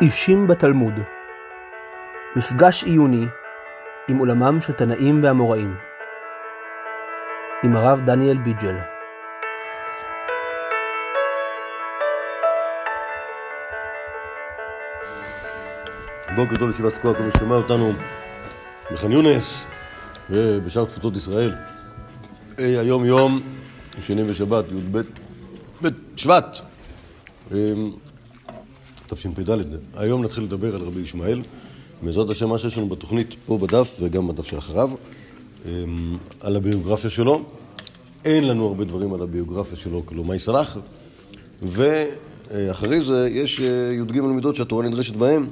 אישים בתלמוד. מפגש עיוני עם עולמם של תנאים ואמוראים עם הרב דניאל ביג'ל. בוקר טוב לישיבת כל מי ששומע אותנו. בח'אן יונס ובשאר תפוצות ישראל. אה, היום יום שני ושבת, י"ב בשבט, אה, תשפ"ד. היום נתחיל לדבר על רבי ישמעאל. בעזרת השם, מה שיש לנו בתוכנית פה בדף וגם בדף שאחריו, אה, על הביוגרפיה שלו. אין לנו הרבה דברים על הביוגרפיה שלו, כלומר יסלח. ואחרי זה יש י"ג מידות שהתורה נדרשת בהן.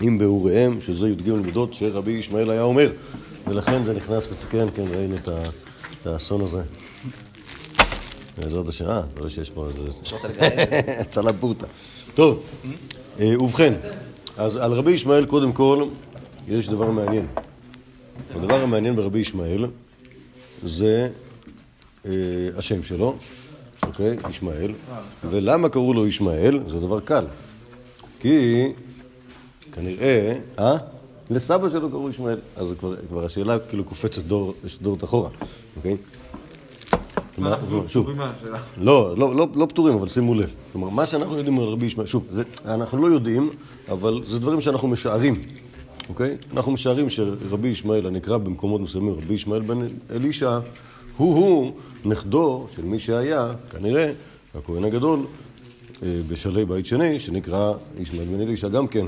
עם באוריהם, שזה י"ג מידות שרבי ישמעאל היה אומר, ולכן זה נכנס לתקן, כן, ראינו את, האסון הזה. בעזרת השם, אה, אתה רואה שיש פה איזה... הצלה פורטה. טוב, אה, ובכן, אז על רבי ישמעאל קודם כל יש דבר מעניין. הדבר המעניין ברבי ישמעאל זה אה, השם שלו, אוקיי, ישמעאל, ולמה קראו לו ישמעאל? זה דבר קל. כי כנראה, אה? לסבא שלו קראו ישמעאל. אז כבר, כבר השאלה כאילו קופצת דור, דור אחורה, אוקיי? שוב, לא, לא, לא, לא פטורים, אבל שימו לב. כלומר, מה שאנחנו יודעים על רבי ישמעאל, שוב, זה, אנחנו לא יודעים, אבל זה דברים שאנחנו משערים, אוקיי? אנחנו משערים שרבי ישמעאל, הנקרא במקומות מסוימים, רבי ישמעאל בן אלישע, הוא-הוא נכדו של מי שהיה, כנראה, הכהן הגדול, בשלהי בית שני, שנקרא ישמעאל בן אלישע גם כן.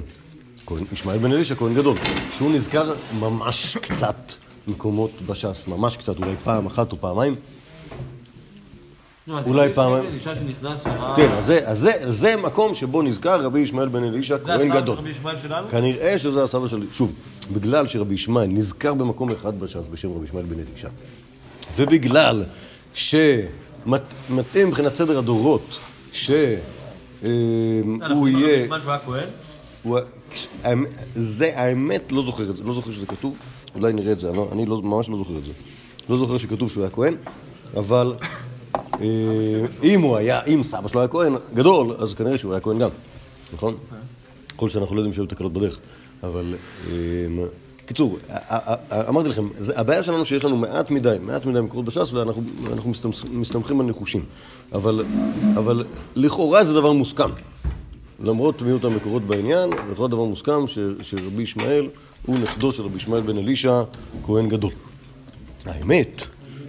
ישמעאל בן אלישע, כהן גדול, שהוא נזכר ממש קצת מקומות בש"ס, ממש קצת, אולי פעם אחת או פעמיים. אולי פעם... כן, אז זה מקום שבו נזכר רבי ישמעאל בן אלישע, כהן גדול. כנראה שזה הסבא של... שוב, בגלל שרבי ישמעאל נזכר במקום אחד בש"ס בשם רבי ישמעאל בן אלישע, ובגלל שמתאים מבחינת סדר הדורות, יהיה... היה כהן? הוא... זה, האמת, לא זוכר את זה, לא זוכר שזה כתוב, אולי נראה את זה, אני, אני לא, ממש לא זוכר את זה. לא זוכר שכתוב שהוא היה כהן, אבל אה, אם הוא היה, אם סבא שלו היה כהן גדול, אז כנראה שהוא היה כהן גם, נכון? כל שאנחנו לא יודעים שהיו תקלות בדרך, אבל אה, קיצור, אמרתי לכם, הבעיה שלנו שיש לנו מעט מדי, מעט מדי מקורות בש"ס ואנחנו מסתמכים על ניחושים, אבל, אבל לכאורה זה דבר מוסכם. למרות מיעוט המקורות בעניין, בכל דבר מוסכם ש, שרבי ישמעאל הוא נכדו של רבי ישמעאל בן אלישע, כהן גדול. האמת,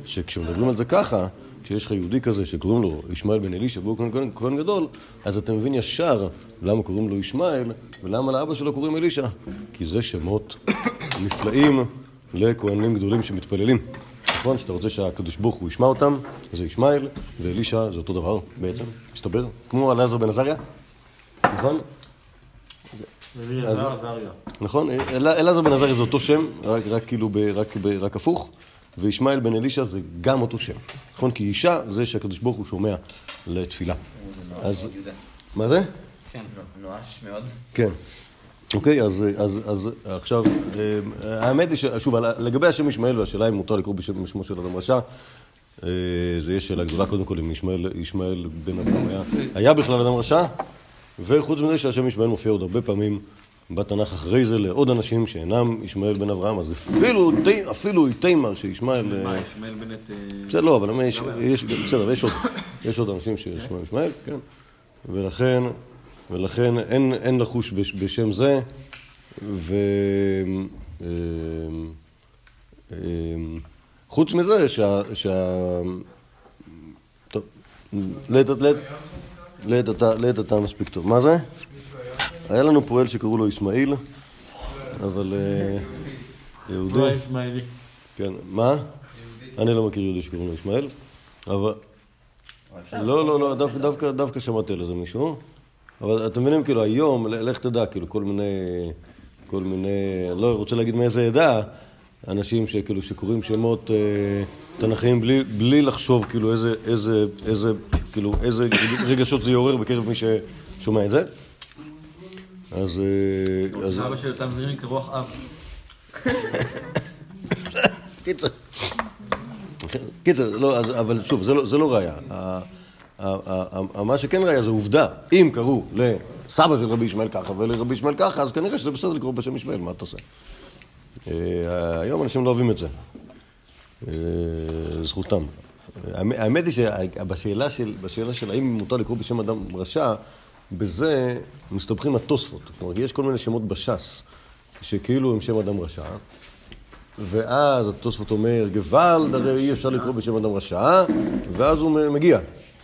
שכשמדברים על זה ככה, כשיש לך יהודי כזה שקוראים לו ישמעאל בן אלישע והוא כהן, כהן גדול, אז אתה מבין ישר למה קוראים לו ישמעאל ולמה לאבא שלו קוראים אלישע. כי זה שמות נפלאים לכהנים גדולים שמתפללים. נכון? שאתה רוצה שהקדוש ברוך הוא ישמע אותם, זה ישמעאל, ואלישע זה אותו דבר בעצם, מסתבר, כמו אלעזר בן עזריה. נכון? נכון, אלעזר בן עזריה זה אותו שם, רק, רק כאילו, ב, רק, ב, רק הפוך, וישמעאל בן אלישע זה גם אותו שם. נכון? כי אישה זה שהקדוש ברוך הוא שומע לתפילה. אז, מה זה? כן, נואש מאוד. כן. אוקיי, אז, אז, אז עכשיו, האמת היא ששוב, לגבי השם ישמעאל והשאלה אם מותר לקרוא בשמו של אדם רשע, זה יש שאלה גדולה קודם כל אם ישמעאל בן אברהם היה, היה בכלל אדם רשע? וחוץ מזה שהשם ישמעאל מופיע עוד הרבה פעמים בתנ"ך אחרי זה לעוד אנשים שאינם ישמעאל בן אברהם, אז אפילו, אפילו תימר שישמעאל... מה, ישמעאל בנט... בסדר, לא, אבל יש, יש, בסדר, יש עוד, יש עוד אנשים שישמעאל ישמעאל, כן. ולכן, ולכן אין, אין לחוש בשם זה, ו... חוץ מזה שה... שה... טוב, לעת, אתה מספיק טוב. מה זה? היה לנו פועל שקראו לו אסמאעיל, אבל יהודי... הוא ישמעאלי. כן, מה? אני לא מכיר יהודי שקוראים לו ישמעאל, אבל... לא, לא, לא, דווקא שמעתי על איזה מישהו. אבל אתם מבינים, כאילו, היום, לך תדע, כאילו, כל מיני... כל מיני... אני לא רוצה להגיד מאיזה עדה, אנשים שכאילו, שקוראים שמות תנכיים בלי לחשוב, כאילו, איזה... איזה... איזה... כאילו, איזה רגשות זה יעורר בקרב מי ששומע את זה. אז... אבא של אותם זרים כרוח אב. קיצר. קיצר, לא, אבל שוב, זה לא ראייה. מה שכן ראייה זה עובדה. אם קראו סבא של רבי ישמעאל ככה ולרבי ישמעאל ככה, אז כנראה שזה בסדר לקרוא בשם ישמעאל, מה אתה עושה? אה, היום אנשים לא אוהבים את זה. אה, זכותם. האמ- האמת היא שבשאלה של, בשאלה של האם מותר לקרוא בשם אדם רשע, בזה מסתבכים התוספות. כלומר, יש כל מיני שמות בש"ס, שכאילו הם שם אדם רשע, ואז התוספות אומר, גוואלד, הרי אי אפשר לקרוא בשם אדם רשע, ואז הוא מגיע,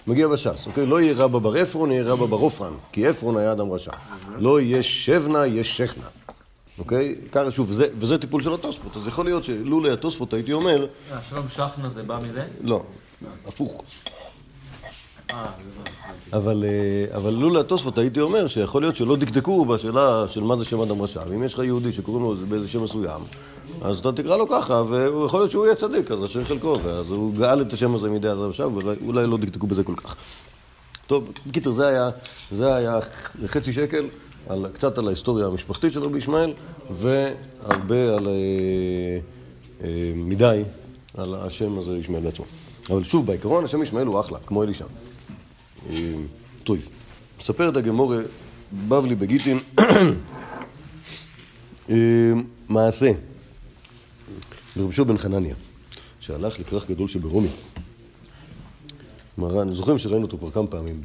מגיע בש"ס, אוקיי? לא יהיה רבא בר עפרון, יהיה רבא בר עופרן, כי עפרון היה אדם רשע. לא יהיה שבנה, יהיה שכנה. אוקיי? ככה, שוב, וזה, וזה טיפול של התוספות, אז יכול להיות שלולא התוספות הייתי אומר, אה, שלום שחנה זה בא מזה? לא, הפוך. אה, אבל, אה, אבל לולא התוספות הייתי אומר שיכול להיות שלא דקדקו בשאלה של מה זה שם אדם רשע. ואם יש לך יהודי שקוראים לו באיזה שם מסוים, אז אתה תקרא לו ככה, ויכול להיות שהוא יהיה צדיק, אז אשר חלקו, ואז הוא גאל את השם הזה מידי אדם רשע, ואולי לא דקדקו בזה כל כך. טוב, בקיצר, זה היה, זה היה חצי שקל, על, קצת על ההיסטוריה המשפחתית של רבי ישמעאל, והרבה על... אה, אה, מדי על השם הזה ישמעאל בעצמו. אבל שוב, בעיקרון השם ישמעאל הוא אחלה, כמו אלישע. אה, טוב, מספרת הגמורה בבלי בגיטין אה, מעשה לרבי שוב בן חנניה, שהלך לכרך גדול שברומי. מרן, זוכרים שראינו אותו כבר כמה פעמים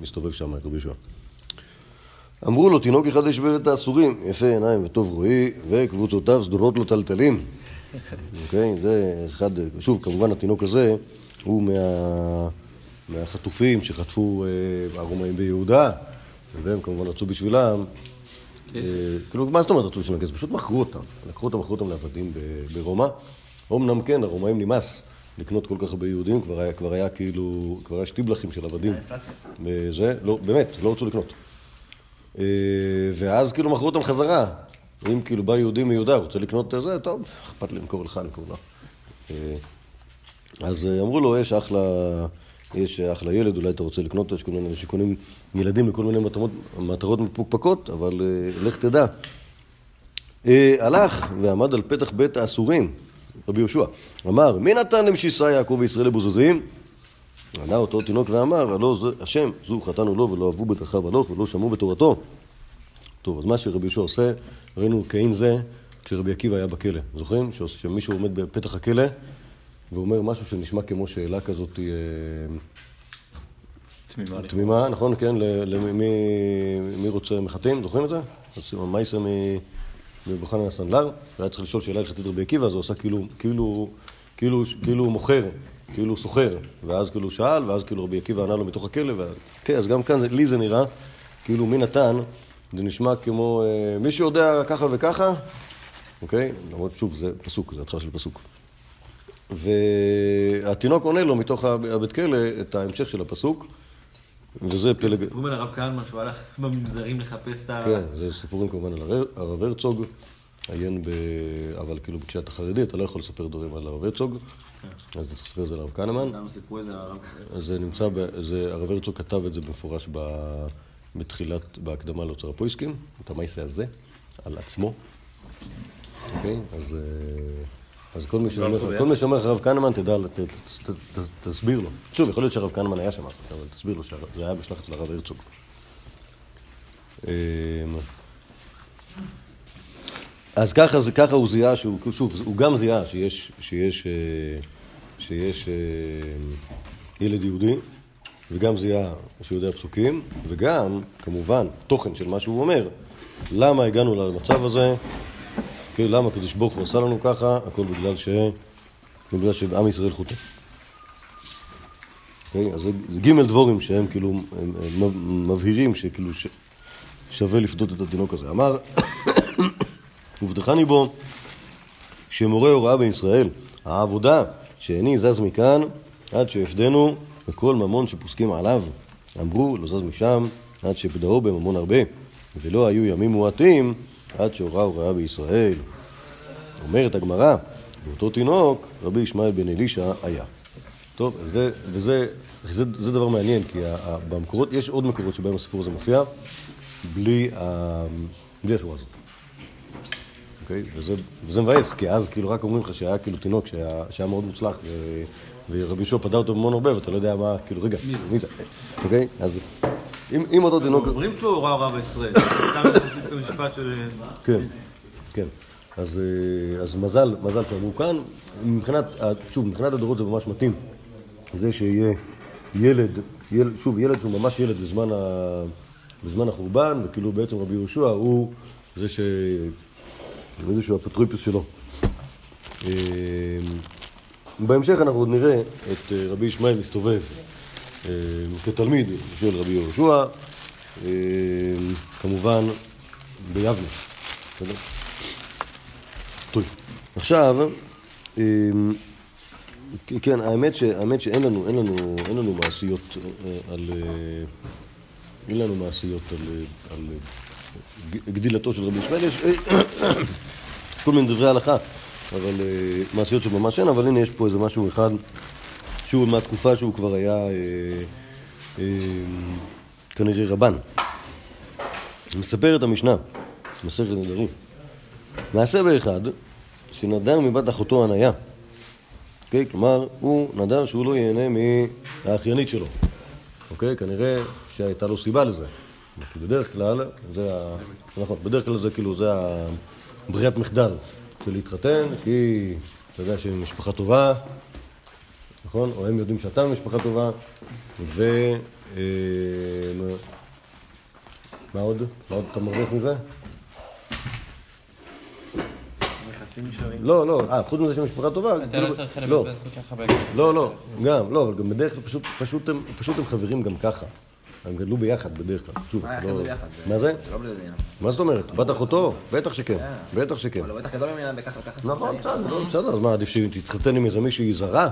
מסתובב שם, את רבי יהושע. אמרו לו, תינוק אחד ישבר את האסורים, יפה עיניים וטוב רואי, וקבוצותיו סדורות לו טלטלים. אוקיי? זה אחד, שוב, כמובן התינוק הזה הוא מה, מהחטופים שחטפו אה, הרומאים ביהודה, והם כמובן רצו בשבילם. אה, כאילו, מה זאת אומרת רצו בשבילם כסף? פשוט מכרו אותם. לקחו אותם, מכרו אותם לעבדים ברומא. אמנם כן, הרומאים נמאס לקנות כל כך הרבה יהודים, כבר היה, כבר היה כאילו, כבר היה שטיבלחים של עבדים. זה, לא, באמת, לא רצו לקנות. אה, ואז כאילו מכרו אותם חזרה. אם כאילו בא יהודי מיהודה, רוצה לקנות את זה, טוב, אכפת לי למכור לך, למכור. אה, אז אה, אמרו לו, יש אחלה, יש אחלה ילד, אולי אתה רוצה לקנות אותו, יש כל מיני שקונים ילדים לכל מיני מטרות, מטרות מפוקפקות, אבל אה, לך תדע. אה, הלך ועמד על פתח בית האסורים, רבי יהושע, אמר, מי נתן למשיסה יעקב וישראל לבוזזים? ענה אותו תינוק ואמר, הלא זה השם, זו חטאנו לו ולא אהבו בדרכיו הלוך ולא שמעו בתורתו. טוב, אז מה שרבי יהושע עושה, ראינו כאין זה כשרבי עקיבא היה בכלא. זוכרים? שמישהו עומד בפתח הכלא ואומר משהו שנשמע כמו שאלה כזאת אה, תמימה. תמימה, נכון? כן? למי מי רוצה מחטאים? זוכרים את זה? מייסר מבוחנן הסנדלר, והיה צריך לשאול שאלה הלכתית רבי עקיבא, אז הוא עשה כאילו, כאילו, כאילו, כאילו הוא מוכר, כאילו הוא סוחר, ואז כאילו שאל, ואז כאילו רבי עקיבא ענה לו מתוך הכלא, ו... כן, אז גם כאן, לי זה נראה, כאילו מי נתן, זה נשמע כמו, אה, מי שיודע ככה וככה, אוקיי? למרות שוב, זה פסוק, זה התחלה של פסוק. והתינוק עונה לו מתוך הבית כלא את ההמשך של הפסוק, וזה פלג... סיפורים על הרב כהנמן שהוא הלך במנזרים לחפש את ה... כן, זה סיפורים כמובן על הר- הרב הרצוג, עיין ב... אבל כאילו כשאתה חרדי אתה לא יכול לספר דברים על הרב הרצוג, אז אתה צריך לספר את זה על הרב כהנמן. סיפרו זה נמצא, ב... זה... הרב הרצוג כתב את זה במפורש. בתחילת, בהקדמה לאוצר הפויסקים, את המייסה הזה, על עצמו. אוקיי? אז, אה, אז כל מי שאומר לך- הרב כהנמן, תדע. תסביר לו. שוב, יכול להיות שהרב כהנמן היה שם, אבל תסביר לו שזה היה בשלחת של הרב הרצוג. אמ, אז ככה, זה, ככה הוא זיהה, שהוא, שוב, הוא גם זיהה שיש, שיש, אה, שיש אה, ילד יהודי, וגם זיהה שהוא יודע פסוקים, וגם, כמובן, תוכן של מה שהוא אומר, למה הגענו למצב הזה, כן, למה הקדוש ברוך הוא עשה לנו ככה, הכל בגלל ש... בגלל שעם ישראל חוטא. אוקיי? אז זה, זה ג' דבורים שהם כאילו הם, הם מבהירים שכאילו ש, שווה לפדות את התינוק הזה. אמר, הובטחני בו שמורה הוראה בישראל, העבודה שאיני זז מכאן עד שאפדנו וכל ממון שפוסקים עליו. אמרו, לא זז משם עד שפדאו בממון הרבה, ולא היו ימים מועטים עד שהורה הוראה בישראל. אומרת הגמרא, ואותו תינוק, רבי ישמעאל בן אלישע היה. טוב, זה, וזה זה, זה דבר מעניין, כי ה- במקורות, יש עוד מקורות שבהם הסיפור הזה מופיע, בלי, ה- בלי השורה הזאת. אוקיי? וזה, וזה מבאס, כי אז כאילו רק אומרים לך שהיה כאילו תינוק שהיה, שהיה מאוד מוצלח, ו, ורבי יהושע פדה אותו במון הרבה, ואתה לא יודע מה, כאילו, רגע, מי זה? אוקיי? אז, אם אם אותו תינוק... אומרים שהוא הורה רב ישראל. סתם עושים את המשפט של... כן, כן. אז, אה, אז מזל, מזל שאמרו כאן. מבחינת, שוב, מבחינת הדורות זה ממש מתאים. זה שיהיה ילד, ילד, שוב, ילד שהוא ממש ילד בזמן, ה, בזמן החורבן, וכאילו בעצם רבי יהושע הוא זה ש... איזשהו אפוטרופיוס שלו. אה, בהמשך אנחנו עוד נראה את אה, רבי ישמעאל מסתובב כתלמיד של רבי יהושע, אה, כמובן ביבנה. טוב, עכשיו, אמ, כן, האמת, ש, האמת שאין לנו, אין לנו, אין לנו מעשיות אה, על... אה, אין לנו מעשיות על, אה, על אה, גדילתו של רבי ישמעאל. יש אה, כל מיני דברי הלכה, אבל אה, מעשיות שממש אין, אבל הנה יש פה איזה משהו אחד שהוא מהתקופה שהוא כבר היה אה, אה, כנראה רבן. מספרת המשנה, מסכת נדרים. מעשה באחד שנדר מבת אחותו עניה. אוקיי? כלומר, הוא נדר שהוא לא ייהנה מהאחיינית שלו. אוקיי? כנראה שהייתה לו סיבה לזה. כי בדרך כלל, זה ה... נכון, בדרך כלל זה כאילו, זה הברירת מחדל של להתחתן, כי אתה יודע שהיא משפחה טובה, נכון? או הם יודעים שאתה משפחה טובה, ו... אה, מה עוד? מה עוד אתה מרוויח מזה? לא, לא, אה, חוץ מזה שמשפחה טובה, אתה כאילו- לא צריך לא, לבזבז כל כך הרבה. לא, לא, גם, לא, אבל גם בדרך כלל פשוט, פשוט הם, פשוט הם חברים גם ככה. הם גדלו ביחד בדרך כלל, שוב, מה, איך לא- ביחד? מה זה? זה לא. מה זאת אומרת? בת אחותו? בטח שכן, בטח שכן. אבל הוא בטח גדול ממנה בככה וככה נכון, לא, בסדר, אז מה, עדיף שתתחתן עם איזה מישהי זרה?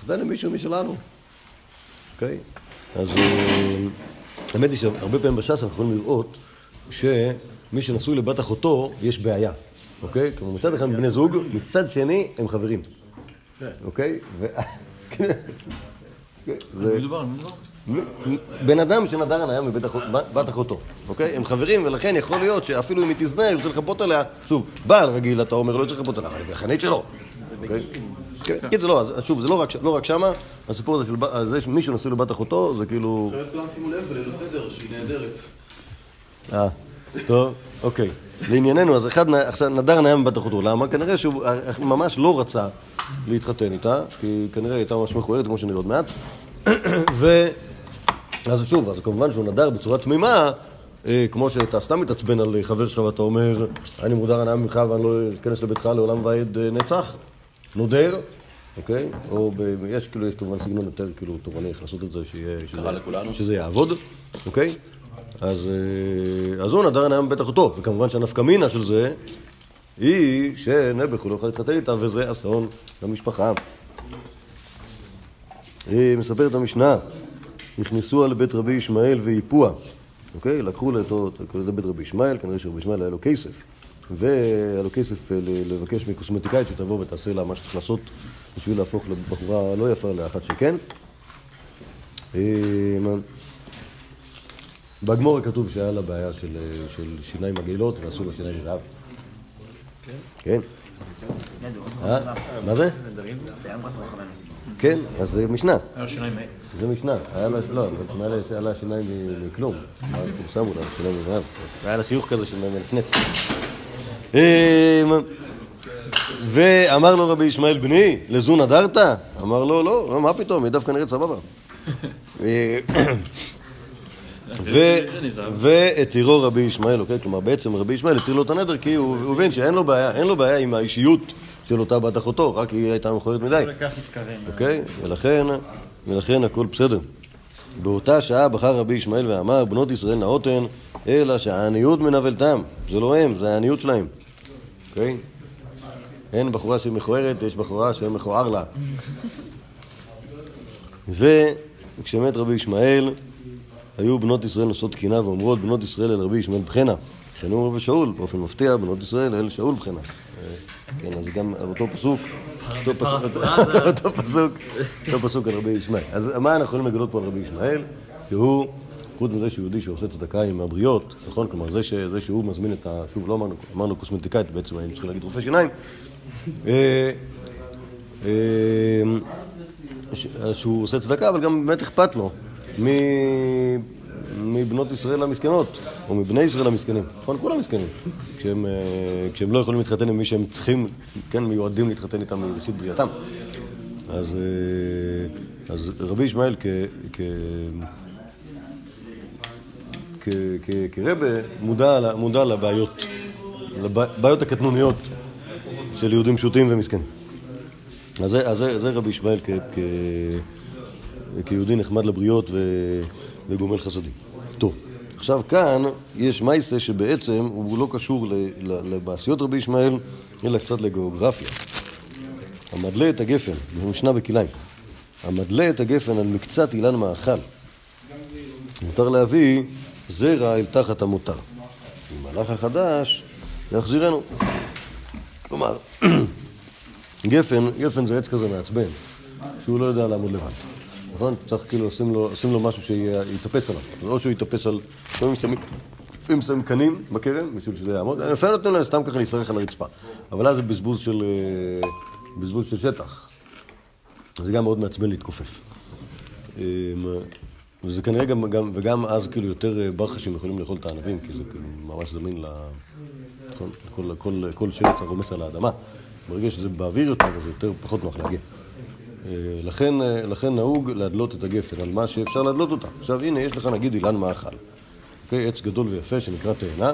תתחתן עם מישהו משלנו, אוקיי? אז אה, האמת היא שהרבה פעמים בש"ס אנחנו יכולים לראות שמי שנשוי לבת אחותו, יש בעיה, אוקיי? כלומר, מצד אחד הם בני זוג, מצד שני הם חברים, אוקיי? ו- כן, זה- מדובר, מדובר. בן אדם שנדר עליה מבת אחות- בת אחותו, אוקיי? הם חברים, ולכן יכול להיות שאפילו אם היא תזנה, הוא רוצה לכפות עליה, שוב, בעל רגיל, אתה אומר, לא צריך לכפות עליה, אבל היא בחנית שלו. אוקיי? כן, כן, זה לא, אז שוב, זה לא רק לא רק שמה, הסיפור הזה של זה שמישהו נשוי לבת אחותו, זה כאילו... אחרת כולם שימו לב בליל הסדר שהיא נהדרת. אה, טוב, אוקיי. לענייננו, אז אחד, עכשיו נדר נהיה מבת אחותו, למה? כנראה שהוא אה, ממש לא רצה להתחתן איתה, כי כנראה היא הייתה ממש מכוערת, כמו שנראה עוד מעט. ו... אז שוב, אז כמובן שהוא נדר בצורה תמימה, אה, כמו שאתה סתם מתעצבן על חבר שלך ואתה אומר, אני מודר הנאה ממך ואני לא אכנס לביתך לעולם ועד אה, נצח, נודר, אוקיי? או ב... יש כאילו, יש כמובן סגנון יותר כאילו תורני, איך לעשות את זה, שיהיה... שזה- לכולנו. שזה יעבוד, אוקיי? אז, אה, אז הוא נדר הנאה מבית אחותו, וכמובן שהנפקא מינה של זה היא שנעבך הוא לא יכול להתחתן איתה, וזה אסון למשפחה. היא מספרת המשנה, נכנסו על בית רבי ישמעאל ואיפוה, אוקיי? לקחו לאותו, לבית רבי ישמעאל, כנראה שרבי ישמעאל היה לו כסף, והיה לו כסף אה, לבקש מקוסמטיקאית שתבוא ותעשה לה מה שצריך לעשות בשביל להפוך לבחורה לא יפה לאחת שכן. אה, בגמור כתוב שהיה לה בעיה של, אה, של שיניים מגעילות ועשו לה שיניים מזהב. כן? אה? מה זה? כן, אז זה משנה. היה שיניים מעץ. זה משנה. היה לה, לא, היה לה- לה שיניים מכלום. פורסם אולי, שיניים מזהב. והיה לה חיוך כזה של מנצנץ. אמ, ואמר לו רבי ישמעאל בני, לזו נדרת? אמר לו, לא, לא, מה פתאום, היא דווקא נראית סבבה. והתירו רבי ישמעאל, אוקיי? כלומר, בעצם רבי ישמעאל התיר לו את הנדר כי הוא הבין שאין לו בעיה, אין לו בעיה עם האישיות של אותה בת אחותו, רק היא הייתה מכוערת מדי. אוקיי? ולכן, ולכן הכל בסדר. באותה שעה בחר רבי ישמעאל ואמר, בנות ישראל נאות הן, אלא שהעניות מנוולתם. זה לא הם, זה העניות שלהם. אוקיי? אין בחורה שהיא מכוערת, יש בחורה שמכוער לה. וכשמת רבי ישמעאל, היו בנות ישראל נושאות תקינה ואומרות, בנות ישראל אל רבי ישמעאל בחנה. הוא רבי שאול, באופן מפתיע, בנות ישראל אל שאול בחנה. כן, אז גם אותו פסוק. אותו פסוק, אותו פסוק על רבי ישמעאל. אז מה אנחנו יכולים לגלות פה על רבי ישמעאל? שהוא, חוץ מזה שהוא יהודי שעושה צדקה עם הבריות, נכון? כלומר, זה, ש, זה שהוא מזמין את ה... שוב, לא אמרנו, אמרנו קוסמטיקאית, בעצם היינו צריכים להגיד רופא שיניים. אה, אה, שהוא עושה צדקה, אבל גם באמת אכפת לו מבנות ישראל המסכנות, או מבני ישראל המסכנים. נכון? כולם מסכנים. כשהם, אה, כשהם לא יכולים להתחתן עם מי שהם צריכים, כן, מיועדים להתחתן איתם מראשית בריאתם. אז, אז רבי ישמעאל כ... כרבה מודע, מודע לבעיות, לבעיות הקטנוניות של יהודים פשוטים ומסכנים. אז זה, אז זה, זה רבי ישמעאל כיהודי נחמד לבריות ו, וגומל חסדים. טוב, עכשיו כאן יש מייסה שבעצם הוא לא קשור למעשיות רבי ישמעאל, אלא קצת לגיאוגרפיה. המדלה את הגפן, במשנה בכליים, המדלה את הגפן על מקצת אילן מאכל, מותר להביא זרע אל תחת המותר. במהלך החדש יחזירנו. כלומר, גפן, גפן זה עץ כזה מעצבן, שהוא לא יודע לעמוד לבד. נכון? צריך כאילו לשים לו, לשים לו משהו שיתאפס עליו. או שהוא יתאפס על... לפעמים שמים, לפעמים שמים קנים בכרם, בשביל שזה יעמוד. לפעמים נותנים להם סתם ככה להישרך על הרצפה. אבל אז זה בזבוז של, אה, בזבוז של שטח. זה גם מאוד מעצבן להתכופף. וזה כנראה גם, גם, וגם אז כאילו יותר אה, ברחשים יכולים לאכול את הענבים, כי זה כאילו ממש זמין ל... נכון? כל, כל, כל שרץ הרומס על האדמה. ברגע שזה באוויר יותר, זה יותר פחות נוח להגיע. אה, לכן, אה, לכן נהוג להדלות את הגפן על מה שאפשר להדלות אותה. עכשיו הנה, יש לך נגיד אילן מאכל. אוקיי? עץ גדול ויפה שנקרא תאנה,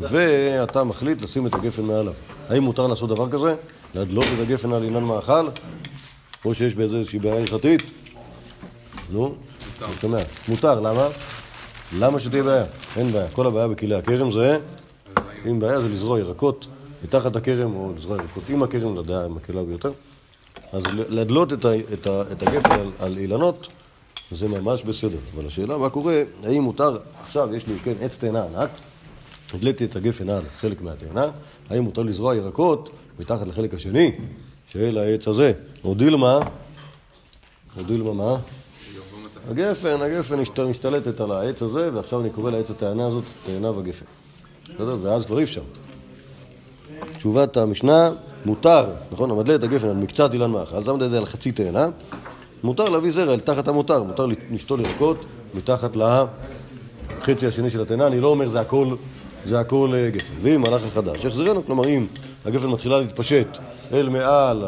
ואתה מחליט לשים את הגפן מעליו. האם מותר לעשות דבר כזה? להדלות את הגפן על אילן מאכל? או שיש בזה איזושהי בעיה הלכתית? נו, אני שומע. מותר, למה? למה שתהיה בעיה? אין בעיה. כל הבעיה בכלי הכרם זה, אם בעיה זה לזרוע ירקות מתחת הכרם, או לזרוע ירקות עם הכרם, לדעה המקלה ביותר. אז להדלות את, ה, את, ה, את הגפן על, על אילנות, זה ממש בסדר. אבל השאלה מה קורה, האם מותר, עכשיו יש לי, כן, עץ תאנה ענק, הדליתי את הגפן על חלק מהתאנה, האם מותר לזרוע ירקות מתחת לחלק השני של העץ הזה? או דילמה, או דילמה מה? הגפן, הגפן משת- משתלטת על העץ הזה, ועכשיו אני קורא לעץ התאנה הזאת תאנה וגפן. בסדר? ואז כבר אי אפשר. תשובת המשנה, מותר, נכון? המדלה את הגפן על מקצת אילן מאכל, שמת את זה על חצי תאנה, מותר להביא זרע אל תחת המותר, מותר לשתול ירקות מתחת לחצי השני של התאנה, אני לא אומר זה הכל, זה הכל אה, גפן. ואם מלאך החדש, יחזרנו, כלומר אם הגפן מתחילה להתפשט אל מעל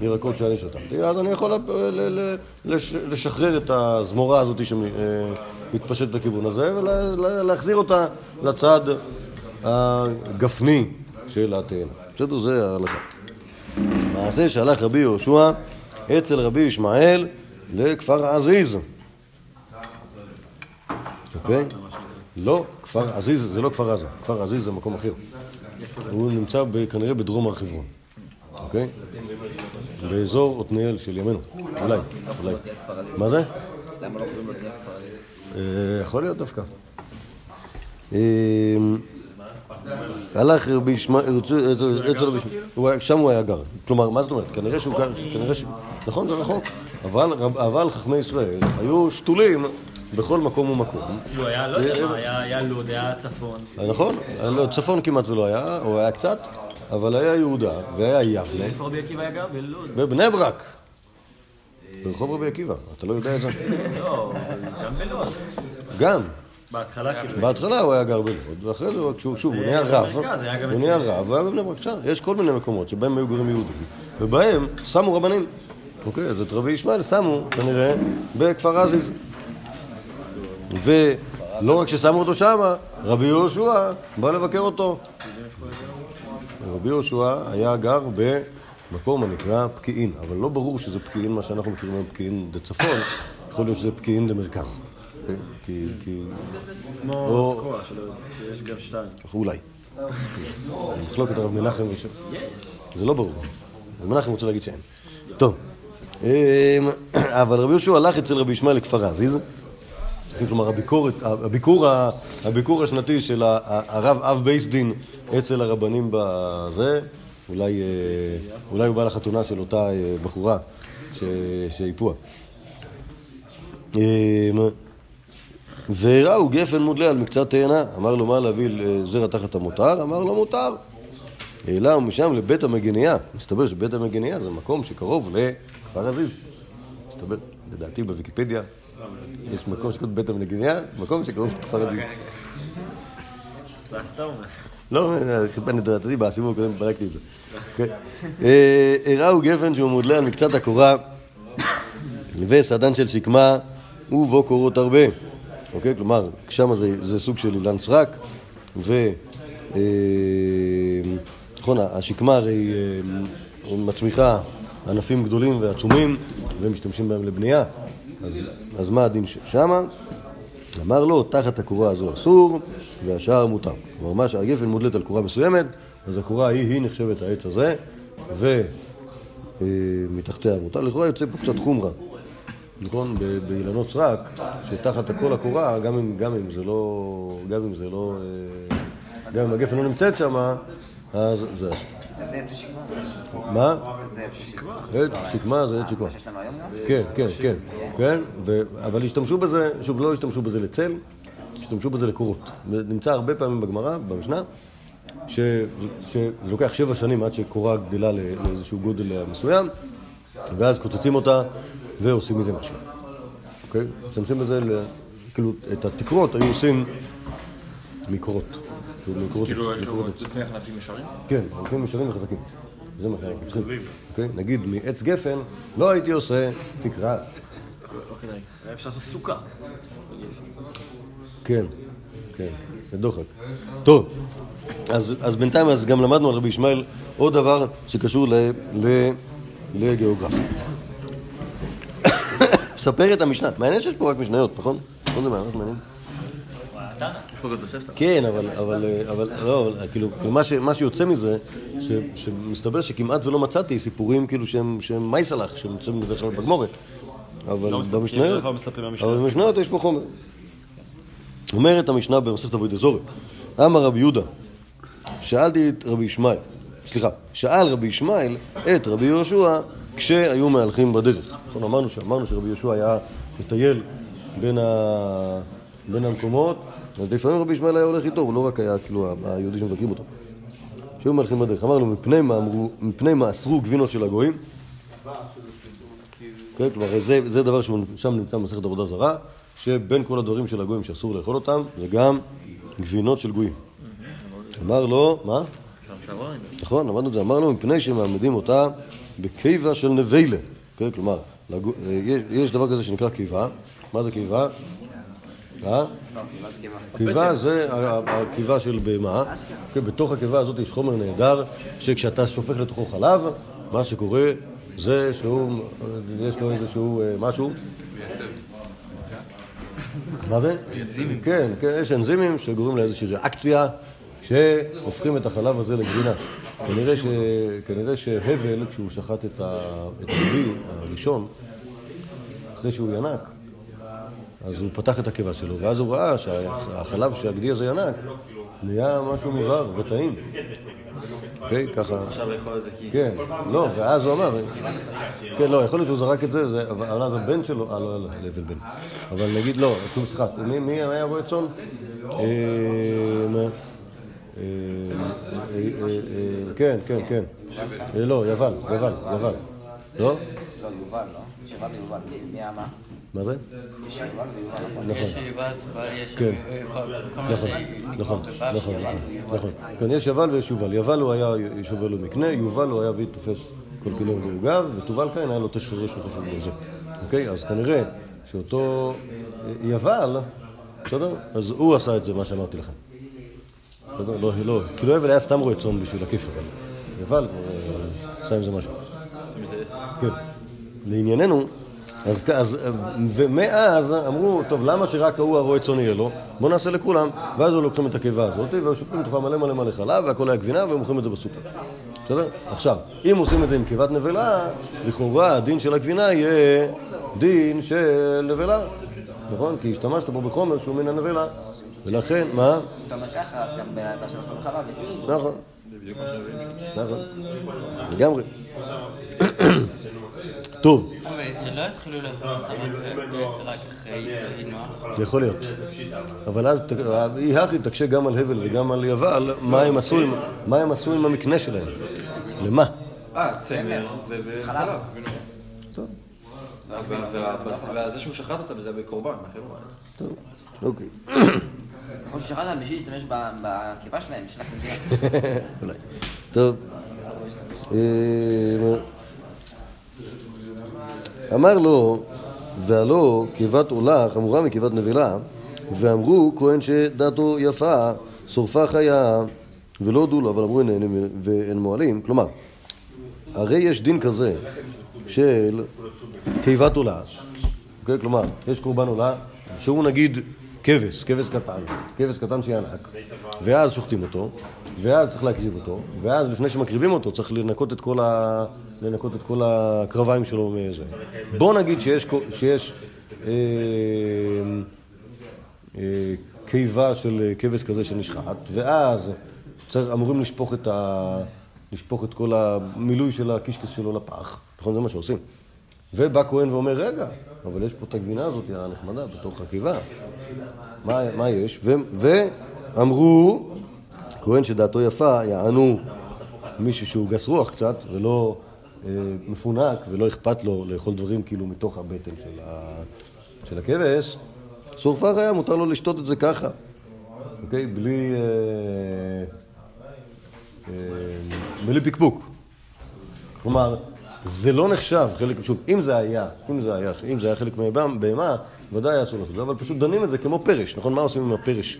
הירקות שאני שתמתי, אז אני יכול לשחרר את הזמורה הזאת שמתפשטת לכיוון הזה ולהחזיר אותה לצד הגפני של התאנה. בסדר? זה ההלכה. מעשה שהלך רבי יהושע אצל רבי ישמעאל לכפר עזיז. אוקיי? לא, כפר עזיז זה לא כפר עזה, כפר עזיז זה מקום אחר. הוא נמצא כנראה בדרום הר חברון, אוקיי? באזור עתניאל של ימינו, אולי, אולי. מה זה? למה לא קוראים לו כפר עזיז? אה, יכול להיות דווקא. אה, הלך רבי ישמעאל, רבי ישמעאל, שם הוא היה גר. כלומר, מה זאת אומרת? כנראה שהוא גר, כנראה ש... נכון, זה רחוק. אבל חכמי ישראל היו שתולים בכל מקום ומקום. כאילו היה, לא יודע מה, היה- היה לוד, היה צפון. נכון, צפון כמעט ולא היה, או היה קצת, אבל היה יהודה והיה יבנה איפה רבי עקיבא היה גר? בלוד. ובני ברק. ברחוב רבי עקיבא, אתה לא יודע את זה? לא, גם בלוד. גם. בהתחלה כאילו. בהתחלה הוא היה גר בלוד, ואחרי זה, שוב, הוא נהיה רב, הוא נהיה רב, והיה בבני ברק, בסדר, יש כל מיני מקומות שבהם היו גרים יהודים, ובהם שמו רבנים. אוקיי, אז את רבי ישמעאל שמו, כנראה, בכפר עזיז. ולא רק ששמו אותו שמה, רבי יהושע בא לבקר אותו. רבי יהושע היה גר במקום הנקרא פקיעין, אבל לא ברור שזה פקיעין, מה שאנחנו מכירים היום פקיעין דצפון, יכול להיות שזה פקיעין דמרכז. אוקיי? כי, כי... כמו תקוע, שיש גם שתיים. אולי. מחלוקת הרב מנחם יש... זה לא ברור. רב מנחם רוצה להגיד שאין. טוב. אמ, אבל רבי יהושע הלך אצל רבי ישמעאל לכפר עזיז. כלומר, הביקורת, הביקור, הביקור השנתי של הרב אב בייס דין אצל הרבנים בזה, אולי, אה, אולי הוא בא לחתונה של אותה אה, בחורה שהיפוה. אמ, וראו גפן מודלה על מקצת תאנה, אמר לו מה להביא זרע תחת המותר? אמר לו מותר. העלה משם לבית המגניה, מסתבר שבית המגניה זה מקום שקרוב לכפר עזיז. מסתבר, לדעתי בוויקיפדיה, יש מקום שקוראים בית המנגניה, מקום שקוראים סתם אומר. לא, דעתי, בסיבוב הקודם בדקתי את זה. כן. אה, הראו גפן שהוא מודלה על מקצת הקורה, וסדן של שקמה, ובו קורות הרבה. אוקיי? כלומר, שם זה, סוג של אילן סרק, ו... אה, נכון, השקמה הרי אה, מצמיחה ענפים גדולים ועצומים, ומשתמשים בהם לבנייה. אז, מה הדין ש- שמה? אמר לו, תחת הקורה הזו אסור, והשאר מותר. כלומר, מה שהגפן מודלת על קורה מסוימת, אז הקורה ההיא, היא נחשבת העץ הזה, ומתחתיה מותר. לכאורה יוצא פה קצת חומרה. נכון? באילנות סרק, שתחת הכל הקורה, גם אם, גם אם זה לא... גם אם זה לא... אה, גם אם הגפן לא נמצאת שם, אז זה אסור. זה עץ שקמה? מה? זה עץ שקמה? זה עץ שקמה. כן, כן, כן, כן. אבל השתמשו בזה, שוב, לא השתמשו בזה לצל, השתמשו בזה לקורות. נמצא הרבה פעמים בגמרא, במשנה, ש... שזה לוקח שבע שנים עד שקורה גדלה ל- לאיזשהו גודל מסוים, ואז קוצצים אותה ועושים מזה משהו. אוקיי? משתמשים בזה, ל... כאילו, את התקרות היו עושים מקורות. כאילו, כאילו יש לו. שני ענפים ישרים? כן, הולכים ישרים וחזקים. זה מה שאנחנו צריכים. אוקיי? נגיד מעץ גפן, לא הייתי עושה תקרה. לא כדאי. היה אפשר לעשות סוכה. כן, כן, זה דוחק. טוב, אז, אז בינתיים אז גם למדנו על רבי ישמעאל עוד דבר שקשור ל, ל, לגיאוגרפיה. ספר את המשנה. מעניין שיש פה רק משניות, נכון? נכון זה ממש מעניין. כן, אבל, אבל, אבל, לא, אבל כאילו, כאילו מה, ש, מה שיוצא מזה, ש, שמסתבר שכמעט ולא מצאתי סיפורים כאילו שהם, שהם מייסלח, שנמצאים בדרך כלל בגמורת. אבל לא במשניות. אבל במשניות יש פה חומר. אומרת המשנה במסכת אבוי דזורי, אמר רבי יהודה, שאלתי את רבי ישמעאל, סליחה, שאל רבי ישמעאל את רבי יהושע כשהיו מהלכים בדרך. נכון, אמרנו, אמרנו שרבי יהושע היה מטייל בין, ה... בין המקומות, אז לפעמים רבי ישמעאל היה הולך איתו, הוא לא רק היה כאילו היהודי שמבקרים אותו. כשהיו מהלכים בדרך, אמרנו, מפני מה, אמרו, מפני מה אסרו גבינות של הגויים? כן, כלומר, זה, זה דבר ששם נמצא במסכת עבודה זרה, שבין כל הדברים של הגויים שאסור לאכול אותם, זה גם גבינות של גויים. אמר לו, מה? נכון, למדנו את זה, אמר לו, מפני שמעמידים אותה בקיבה של נבלה. כן, כלומר, יש- יש דבר כזה שנקרא קיבה. מה זה קיבה? אה? קיבה זה הקיבה של בהמה. כן, בתוך הקיבה הזאת יש חומר נהדר, שכשאתה שופך לתוכו חלב, מה שקורה זה שהוא, יש לו איזשהו אה, משהו. מה זה? כן, כן, יש אנזימים שגורמים לאיזושהי ריאקציה שהופכים את החלב הזה לגבינה. כנראה, ש... כנראה שהבל, כשהוא שחט את, ה... את הגדי הראשון, אחרי שהוא ינק, אז הוא פתח את הקיבה שלו, ואז הוא ראה שהחלב שהגדי הזה ינק נהיה משהו מוזר וטעים. אוקיי, ככה... אפשר לאכול את זה כי... כן, לא, ואז הוא אמר, כן, לא, יכול להיות שהוא זרק את זה, זה- אבל אז הבן שלו, אה, לא, לא, להבל בן. אבל נגיד, לא, סליחה, מי מי היה רועה צאן? אה? אה, אה, כן, כן, כן. לא, יוון, יוון, יוון. לא? לא, יובל, לא? יובל ויובל. מי האמה? מה זה? נכון? כן. נכון, נכון, נכון. נכון, נכון. כן, יש יבל ויש יובל. יבל הוא היה שובל לו מקנה, יובל הוא היה אבי תופס כל כינור ועוגב, ותובל כאן היה לו תש חרש וחשוב בזה. אוקיי? אז כנראה שאותו יבל, בסדר? אז הוא עשה את זה, מה שאמרתי לכם. בסדר? לא, לא, כאילו יבל היה סתם רועה צאן בשביל הכיף, אבל יבל אה, עשה עם זה משהו. כן. לענייננו, אז, אז, ומאז אמרו, טוב, למה שרק ההוא הרועה צאן יהיה לו? בואו נעשה לכולם. ואז היו לוקחים את הקיבה הזאת, והיו שופכים לתוכה מלא מלא מלא חלב, והכל היה גבינה, והם מוכרים את זה בסופר. בסדר? עכשיו, אם עושים את זה עם קיבת נבלה, לכאורה הדין של הגבינה יהיה דין של נבלה. נכון? כי השתמשת פה בחומר שהוא מן הנבלה. ולכן, מה? אתה אומר ככה, אז גם באשר עושים חלב. נכון. נכון. לגמרי. טוב. לא התחילו לאכול בשר רק- רק אחרי אינוח. יכול להיות. אבל אז היא הכי תקשה גם על הבל וגם על יבל, מה הם עשו עם- המקנה שלהם? למה? אה, צמר וחלב. טוב. וזה שהוא שחט אותם זה בקורבן, לכן הוא טוב, אוקיי. כמו ששחטת בשביל להשתמש ב- בקיבה שלהם, בשביל להכניס אולי. טוב. אמר לו, והלא קיבת עולה חמורה מקיבת נבלה, ואמרו כהן שדעתו יפה, שורפה חיה, ולא הודו לו, אבל אמרו אין נהנים ואין מועלים. כלומר, הרי יש דין כזה של קיבת עולה, אוקיי? כלומר, יש קורבן עולה, שהוא נגיד כבש, כבש קטן, כבש קטן שינק, ואז שוחטים אותו, ואז צריך להקריב אותו, ואז לפני שמקריבים אותו צריך לנקות את כל, ה... לנקות את כל הקרביים שלו מזה. בוא נגיד שיש, שיש אה, אה, קיבה של כבש כזה שנשחט, ואז צריך, אמורים לשפוך את, ה... לשפוך את כל המילוי של הקישקס שלו לפח, נכון? זה מה שעושים. ובא כהן ואומר, רגע, אבל יש פה את הגבינה הזאת הנחמדה בתוך הקיבה. מה, מה יש? ו, ואמרו, כהן שדעתו יפה, יענו מישהו שהוא גס רוח קצת, ולא אה, מפונק, ולא אכפת לו לאכול דברים כאילו מתוך הבטן של, ה, של הכבש, שורפה חיה, מותר לו לשתות את זה ככה, אוקיי? בלי, אה, אה, בלי פקפוק. כלומר, זה לא נחשב חלק, שוב, אם זה היה, אם זה היה, אם זה היה חלק מהבהמה, ודאי אסור לעשות את זה, אבל פשוט דנים את זה כמו פרש, נכון? מה עושים עם הפרש?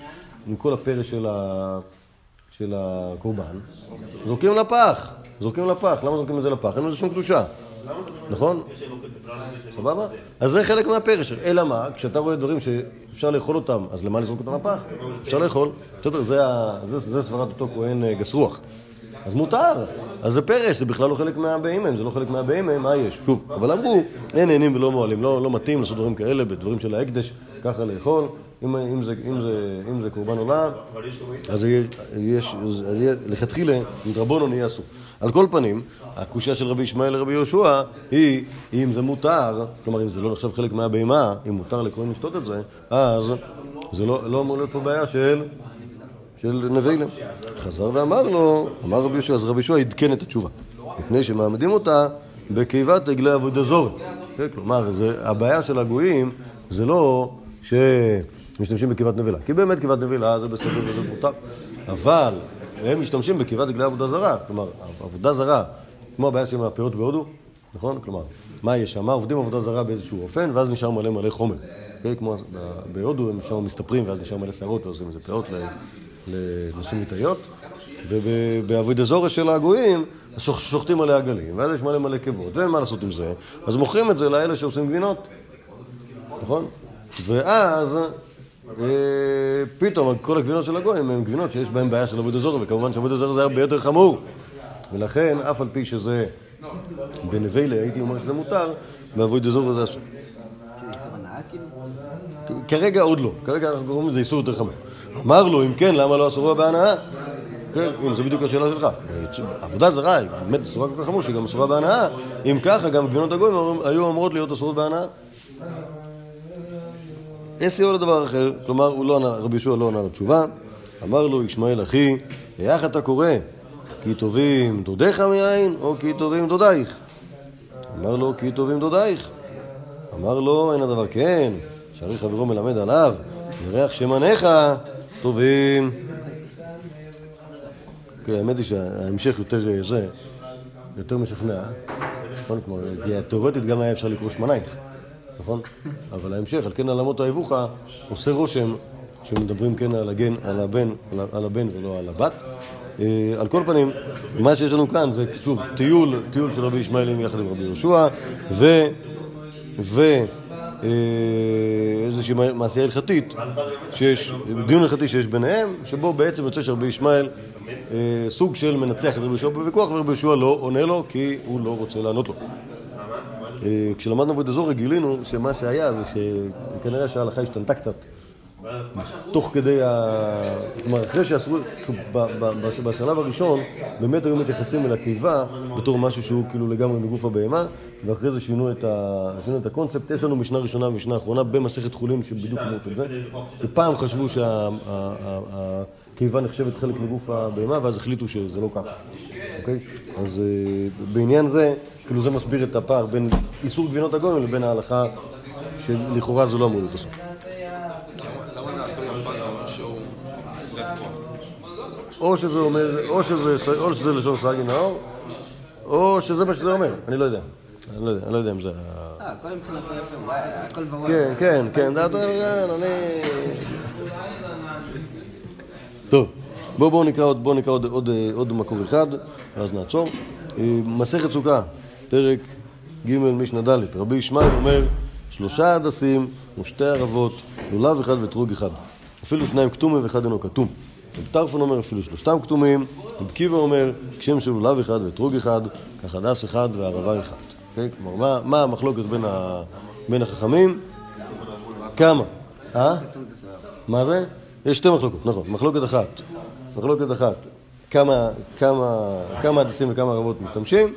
עם כל הפרש של, ה... של הקורבן? זורקים לפח, זורקים לפח, למה זורקים את זה לפח? אין לזה שום קדושה, נכון? סבבה? אז זה חלק מהפרש, אלא מה? כשאתה רואה דברים שאפשר לאכול אותם, אז למה לזרוק אותם לפח? אפשר לאכול, בסדר, זה סברת אותו כהן אה, גס רוח. אז מותר, אז זה פרש, זה בכלל לא חלק מהבהמה, זה לא חלק מהבהמה, מה יש? שוב, אבל אמרו, אין נהנים ולא מועלים, לא, לא מתאים לעשות דברים כאלה בדברים של ההקדש, ככה לאכול, אם, אם, זה, אם, זה, אם זה קורבן עולם, אז יש, יש, לכתחילה, מדרבנון יהיה אסור. על כל פנים, הקושייה של רבי ישמעאל לרבי יהושע היא, אם זה מותר, כלומר אם זה לא נחשב חלק מהבהמה, אם מותר לכהן לשתות את זה, אז זה לא, לא אמור להיות פה בעיה של של נבילם. חזר ואמר לו, אמר רבי יהושע, אז רבי יהושע עדכן את התשובה. מפני שמעמדים אותה בקיבת עגלי עבודה זורי. כן, כלומר, הבעיה של הגויים זה לא שמשתמשים בקיבת נבילה. כי באמת קיבת נבילה זה בסדר וזה מותר. אבל הם משתמשים בקיבת עגלי עבודה זרה. כלומר, עבודה זרה, כמו הבעיה של הפאות בהודו, נכון? כלומר, מה יש שם? עובדים עבודה זרה באיזשהו אופן, ואז נשאר מלא מלא חומר. כן, כמו בהודו הם שם מסתפרים, ואז נשאר מלא שערות, ועושים איזה פאות לנשים מיטיות, ובעבוד אזורי של הגויים שוחטים עליה עגלים, ואז יש מלא מלא קיבות, ואין מה לעשות עם זה, אז מוכרים את זה לאלה שעושים גבינות, נכון? ואז אה, פתאום כל הגבינות של הגויים הן גבינות שיש בהן בעיה של עבוד אזורי, וכמובן שעבוד אזורי זה הרבה יותר חמור, ולכן אף על פי שזה בנבלה הייתי אומר שזה מותר, בעבוד אזורי זה אסור. כרגע עוד לא, כרגע אנחנו קוראים לזה איסור יותר חמור. אמר לו, אם כן, למה לא אסורה בהנאה? כן, זו בדיוק השאלה שלך. עבודה זרה באמת אסורה כל כך חמור שהיא גם אסורה בהנאה. אם ככה, גם גבינות הגויים היו אמורות להיות אסורות בהנאה. אסי עוד לדבר אחר, כלומר, לא רבי יהושע לא ענה לתשובה. אמר לו, ישמעאל אחי, איך אתה קורא? כי טובים דודיך מיין, או כי טובים דודייך? אמר לו, כי טובים דודייך. אמר לו, אין הדבר כן, שהרי חברו מלמד עליו, לריח שמניך טובים. כן, האמת היא שההמשך יותר אה, זה, יותר משכנע, נכון? כלומר, כי תאורטית גם היה אפשר לקרוא שמנייך, נכון? אבל ההמשך, על כן על אמות האבוכה, עושה רושם שמדברים כן על הגן, על הבן, על הבן ולא על הבת. אה, על כל פנים, מה שיש לנו כאן זה שוב טיול, טיול של רבי ישמעאלים יחד עם רבי יהושע, ו... ו... אה, איזושהי מעשייה הלכתית, שיש, דיון הלכתי שיש ביניהם, שבו בעצם יוצא שרבי ישמעאל אה, סוג של מנצח את רבי יהושע בוויכוח, ורבי יהושע לא עונה לו כי הוא לא רוצה לענות לו. אה, כשלמדנו בעבוד אזורי גילינו שמה שהיה זה שכנראה שההלכה השתנתה קצת תוך כדי ה... כלומר, אחרי בש- בשלב הראשון, באמת היו מתייחסים אל הקיבה בתור משהו שהוא כאילו לגמרי מגוף הבהמה, ואחרי זה שינו את, ה... שינו את הקונספט. יש לנו משנה ראשונה ומשנה אחרונה במסכת חולין שבדיוק אומרות את זה, שפעם חשבו שהקיבה נחשבת חלק מגוף הבהמה, ואז החליטו שזה לא ככה. אוקיי? אז אה, בעניין זה, כאילו זה מסביר את הפער בין איסור גבינות הגויים לבין ההלכה שלכאורה זה לא אמור להיות אסור. למה דעתו יפה אומר שהוא גסטרו? או שזה אומר, או שזה, או שזה לשון סגי נאור, או שזה מה שזה אומר, אני לא יודע. אני לא יודע, אני לא יודע אם זה... אה, הכל מבחינתו יפה, וואי, הכל ורוד. כן, כן, כן, דעתו, כן, אני... טוב, בואו נקרא עוד, עוד, עוד, עוד מקור אחד, ואז נעצור. אה, מסכת סוכה, פרק ג' משנה ד', רבי ישמעאל אומר, שלושה הדסים ושתי ערבות, לולב אחד ואתרוג אחד. אפילו שניים כתומים ואחד אינו כתום. רבי טרפון אומר, אפילו שלושתם כתומים. רבי עקיבא אומר, כשם של לולב אחד ואתרוג אחד, כך הדס אחד וערבה אחד. אוקיי? כלומר, מה, מה המחלוקת בין, ה, בין החכמים? כמה? אה? מה זה? יש שתי מחלוקות, נכון. מחלוקת אחת. מחלוקת אחת. כמה, כמה, כמה הדסים וכמה ערבות משתמשים.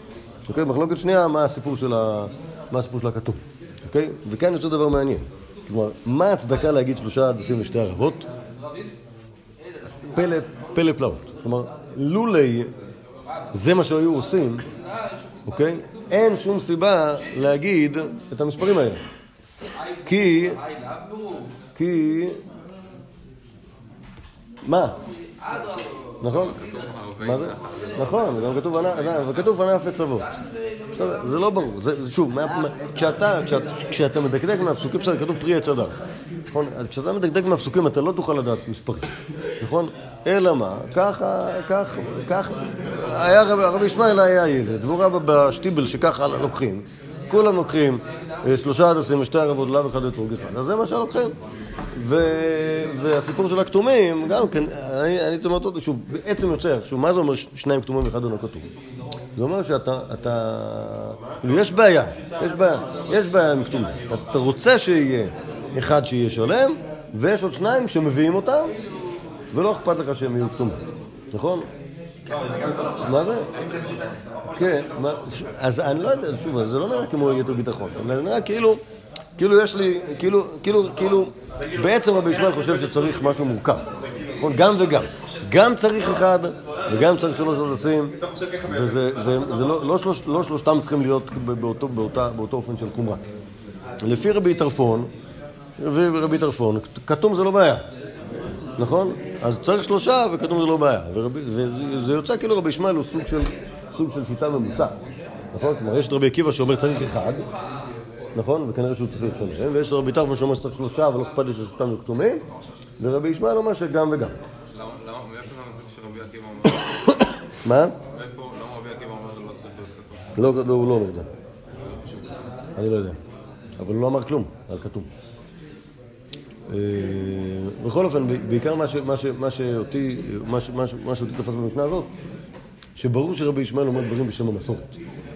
אוקיי? מחלוקת שנייה, מה הסיפור של, ה, מה הסיפור של הכתוב. אוקיי? וכאן יוצא דבר מעניין. כלומר, מה ההצדקה להגיד שלושה הדסים ושתי ערבות? פלא, פלא פלאות. כלומר, לולי זה מה שהיו עושים, אוקיי? אין שום סיבה להגיד את המספרים האלה. כי... כי... מה? נכון? מה זה? נכון, גם כתוב ענף, וכתוב ענף. בסדר, זה לא ברור. שוב, כשאתה, כשאת- כשאתה מדקדק מהפסוקים, כתוב פרי עץ הדר. נכון? כשאתה מדקדק מהפסוקים, אתה לא תוכל לדעת מספרים. נכון? אלא מה? ככה, כך, כך, היה רבי רבי ישמעאל היה ילד, והוא ראה בשטיבל שככה לוקחים. כולם לוקחים אה, שלושה הדסים ושתי ערבות, לאו אחד ואתרוג אחד. אז זה מה שלוקחים. ו- והסיפור של הכתומים, גם כן, אני אני אומר אותו, שוב, בעצם יוצא, שוב, מה זה אומר שניים כתומים ואחד אינו כתוב? זה אומר שאתה, אתה, כאילו, יש בעיה, יש בעיה, יש בעיה עם כתומים. אתה רוצה שיהיה אחד שיהיה שלם, ויש עוד שניים שמביאים אותם, ולא אכפת לך שהם יהיו כתומים, נכון? מה זה? כן, אז אני לא יודע, שוב, זה לא נראה כמו יתר ביטחון, זה נראה כאילו, כאילו יש לי, כאילו, כאילו, כאילו, בעצם רבי ישמעאל חושב שצריך משהו מורכב, נכון? גם וגם. גם צריך אחד, וגם צריך שלוש הדסים, זה לא, לא, שלוש, שלושתם צריכים להיות באותו, אופן של חומרה. לפי רבי טרפון, ורבי טרפון, כתום זה לא בעיה. נכון? אז צריך שלושה וכתוב זה לא בעיה. וזה יוצא כאילו רבי ישמעאל הוא סוג של, סוג של שיטה ממוצעת. נכון? כלומר, יש את רבי עקיבא שאומר צריך אחד, נכון? וכנראה שהוא צריך להיות שלם, ויש את רבי טרפון שאומר שצריך שלושה, אבל לא אכפת לי ששלושתם יהיו כתומים, ורבי ישמעאל אומר שגם וגם. למה, מאיפה זה שרבי עקיבא אומר? מה? מאיפה, למה רבי עקיבא אומר לא צריך להיות כתוב? לא, לא, הוא לא אומר את זה. אני לא יודע. אבל הוא לא אמר כלום, על כתוב. אה, בכל אופן, בעיקר מה, שאותי, מה, שאותי תפס במשנה הזאת, שברור שרבי ישמעאל אומר דברים בשם המסורת.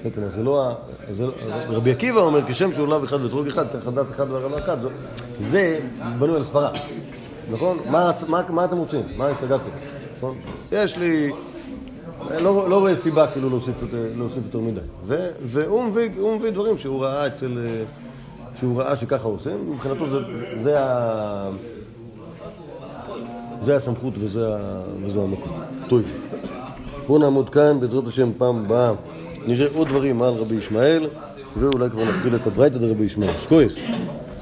כן, כלומר, זה לא ה... לא, רבי עקיבא אומר, כשם שהוא לאו אחד ואתרוג אחד, הדס אחד והרבה אחד, זה- בנוי על סברה. נכון? מה, אתם רוצים? מה השתגעתם? נכון? יש לי... לא, לא רואה סיבה כאילו להוסיף, יותר- מדי. והוא מביא, דברים שהוא ראה אצל... שהוא ראה שככה עושים, מבחינתו זה, זה, ה, זה הסמכות וזה, וזה המקום. טוב. בואו נעמוד כאן, בעזרת השם, פעם הבאה נראה עוד דברים על רבי ישמעאל, ואולי כבר נתחיל את הברייתא דרבי ישמעאל. שכוייך.